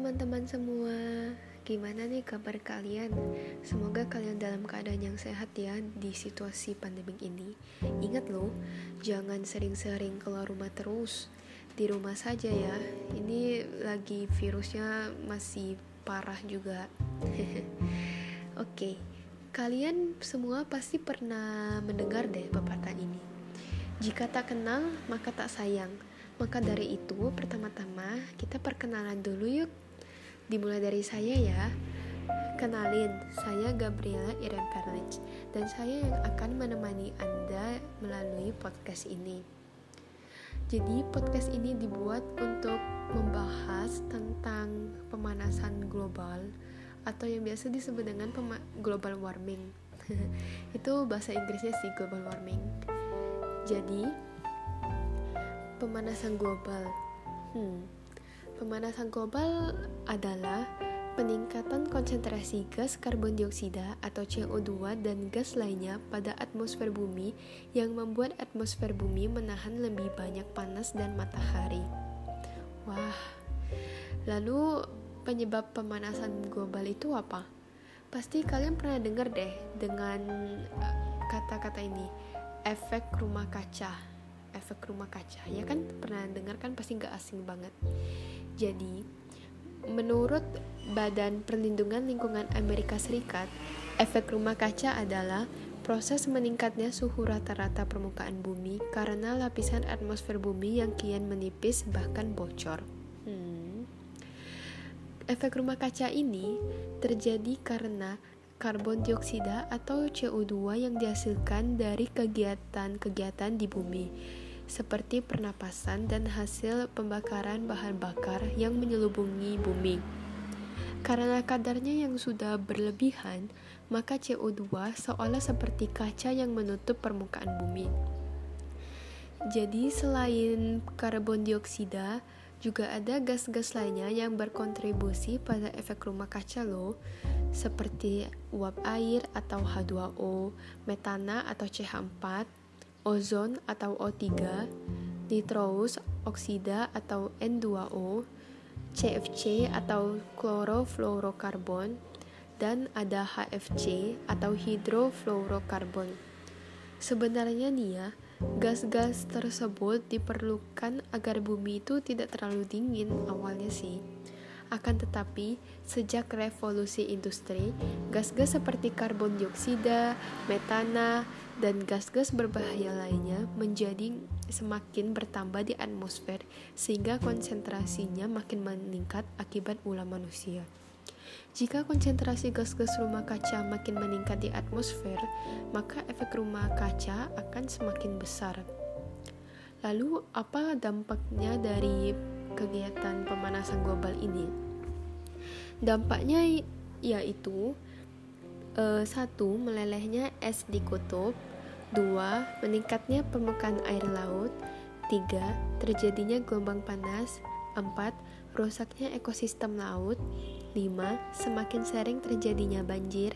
teman-teman semua, gimana nih kabar kalian? Semoga kalian dalam keadaan yang sehat ya di situasi pandemik ini. Ingat loh, jangan sering-sering keluar rumah terus. Di rumah saja ya. Ini lagi virusnya masih parah juga. Oke, kalian semua pasti pernah mendengar deh pepatah ini. Jika tak kenal, maka tak sayang maka dari itu, pertama-tama kita perkenalan dulu yuk. Dimulai dari saya ya. Kenalin, saya Gabriela Irem Perlich dan saya yang akan menemani Anda melalui podcast ini. Jadi, podcast ini dibuat untuk membahas tentang pemanasan global atau yang biasa disebut dengan global warming. Itu bahasa Inggrisnya sih global warming. Jadi, pemanasan global. Hmm, pemanasan global adalah peningkatan konsentrasi gas karbon dioksida atau CO2 dan gas lainnya pada atmosfer bumi yang membuat atmosfer bumi menahan lebih banyak panas dan matahari. Wah, lalu penyebab pemanasan global itu apa? Pasti kalian pernah dengar deh dengan eh, kata-kata ini, efek rumah kaca efek rumah kaca ya kan pernah dengar kan pasti nggak asing banget jadi menurut Badan Perlindungan Lingkungan Amerika Serikat efek rumah kaca adalah proses meningkatnya suhu rata-rata permukaan bumi karena lapisan atmosfer bumi yang kian menipis bahkan bocor hmm. efek rumah kaca ini terjadi karena karbon dioksida atau CO2 yang dihasilkan dari kegiatan-kegiatan di bumi seperti pernapasan dan hasil pembakaran bahan bakar yang menyelubungi bumi. Karena kadarnya yang sudah berlebihan, maka CO2 seolah seperti kaca yang menutup permukaan bumi. Jadi selain karbon dioksida, juga ada gas-gas lainnya yang berkontribusi pada efek rumah kaca loh, seperti uap air atau H2O, metana atau CH4, ozon atau O3, nitrous oksida atau N2O, CFC atau klorofluorokarbon, dan ada HFC atau hidrofluorokarbon. Sebenarnya nih ya, gas-gas tersebut diperlukan agar bumi itu tidak terlalu dingin awalnya sih. Akan tetapi, sejak revolusi industri, gas-gas seperti karbon dioksida, metana, dan gas-gas berbahaya lainnya menjadi semakin bertambah di atmosfer sehingga konsentrasinya makin meningkat akibat ulah manusia. Jika konsentrasi gas-gas rumah kaca makin meningkat di atmosfer, maka efek rumah kaca akan semakin besar. Lalu, apa dampaknya dari kegiatan pemanasan global ini. Dampaknya yaitu e, satu melelehnya es di kutub, dua meningkatnya permukaan air laut, tiga terjadinya gelombang panas, empat rusaknya ekosistem laut, 5. Semakin sering terjadinya banjir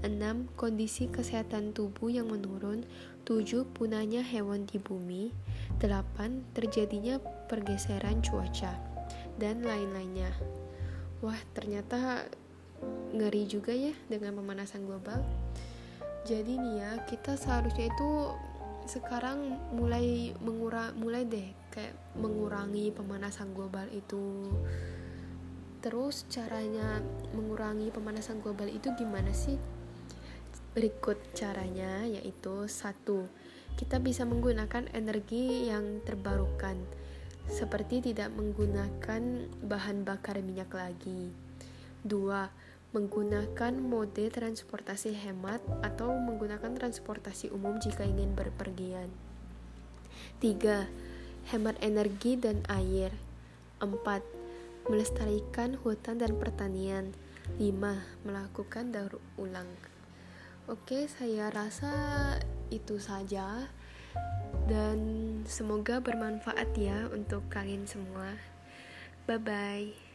6. Kondisi kesehatan tubuh yang menurun 7. Punahnya hewan di bumi 8. Terjadinya pergeseran cuaca Dan lain-lainnya Wah ternyata ngeri juga ya dengan pemanasan global Jadi nih ya kita seharusnya itu sekarang mulai mengurang mulai deh kayak mengurangi pemanasan global itu Terus caranya mengurangi pemanasan global itu gimana sih? Berikut caranya yaitu satu, kita bisa menggunakan energi yang terbarukan seperti tidak menggunakan bahan bakar minyak lagi. Dua, menggunakan mode transportasi hemat atau menggunakan transportasi umum jika ingin berpergian. Tiga, hemat energi dan air. Empat, melestarikan hutan dan pertanian. 5. Melakukan daur ulang. Oke, saya rasa itu saja dan semoga bermanfaat ya untuk kalian semua. Bye bye.